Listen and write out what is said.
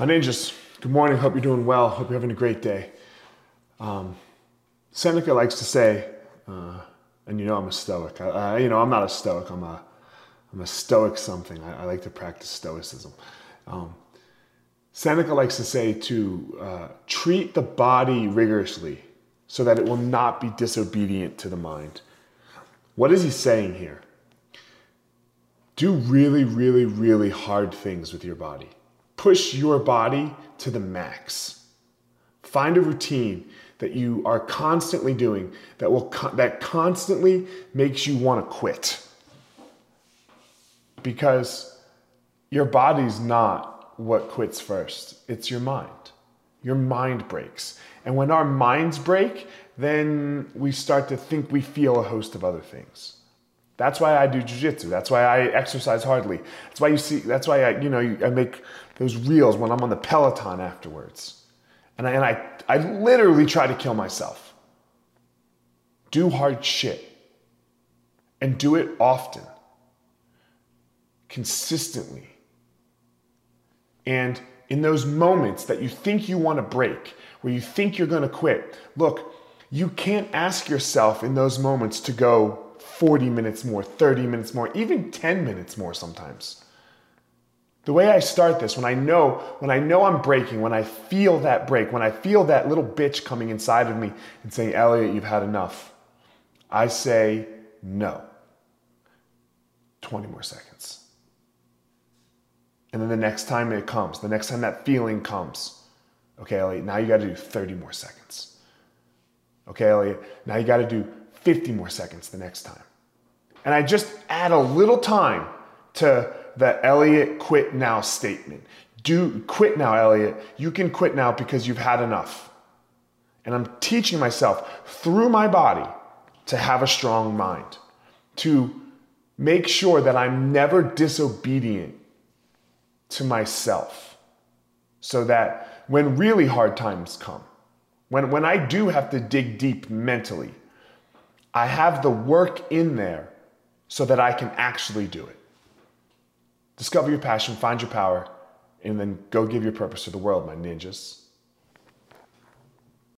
My ninjas, good morning. Hope you're doing well. Hope you're having a great day. Um, Seneca likes to say, uh, and you know I'm a stoic. I, I, you know I'm not a stoic. I'm a I'm a stoic something. I, I like to practice stoicism. Um, Seneca likes to say to uh, treat the body rigorously so that it will not be disobedient to the mind. What is he saying here? Do really, really, really hard things with your body push your body to the max. Find a routine that you are constantly doing that will that constantly makes you want to quit. Because your body's not what quits first. It's your mind. Your mind breaks. And when our minds break, then we start to think we feel a host of other things. That's why I do jujitsu. That's why I exercise hardly. That's why you see. That's why I, you know, I make those reels when I'm on the Peloton afterwards, and I, and I, I literally try to kill myself. Do hard shit, and do it often, consistently, and in those moments that you think you want to break, where you think you're going to quit, look, you can't ask yourself in those moments to go 40 minutes more, 30 minutes more, even 10 minutes more sometimes. The way I start this, when I know, when I know I'm breaking, when I feel that break, when I feel that little bitch coming inside of me and saying, Elliot, you've had enough, I say no. 20 more seconds. And then the next time it comes, the next time that feeling comes, okay, Elliot, now you got to do 30 more seconds. Okay, Elliot, now you got to do 50 more seconds the next time. And I just add a little time to the Elliot quit now statement. Do quit now, Elliot. You can quit now because you've had enough. And I'm teaching myself through my body to have a strong mind, to make sure that I'm never disobedient to myself, so that when really hard times come, when, when I do have to dig deep mentally, I have the work in there so that I can actually do it. Discover your passion, find your power, and then go give your purpose to the world, my ninjas.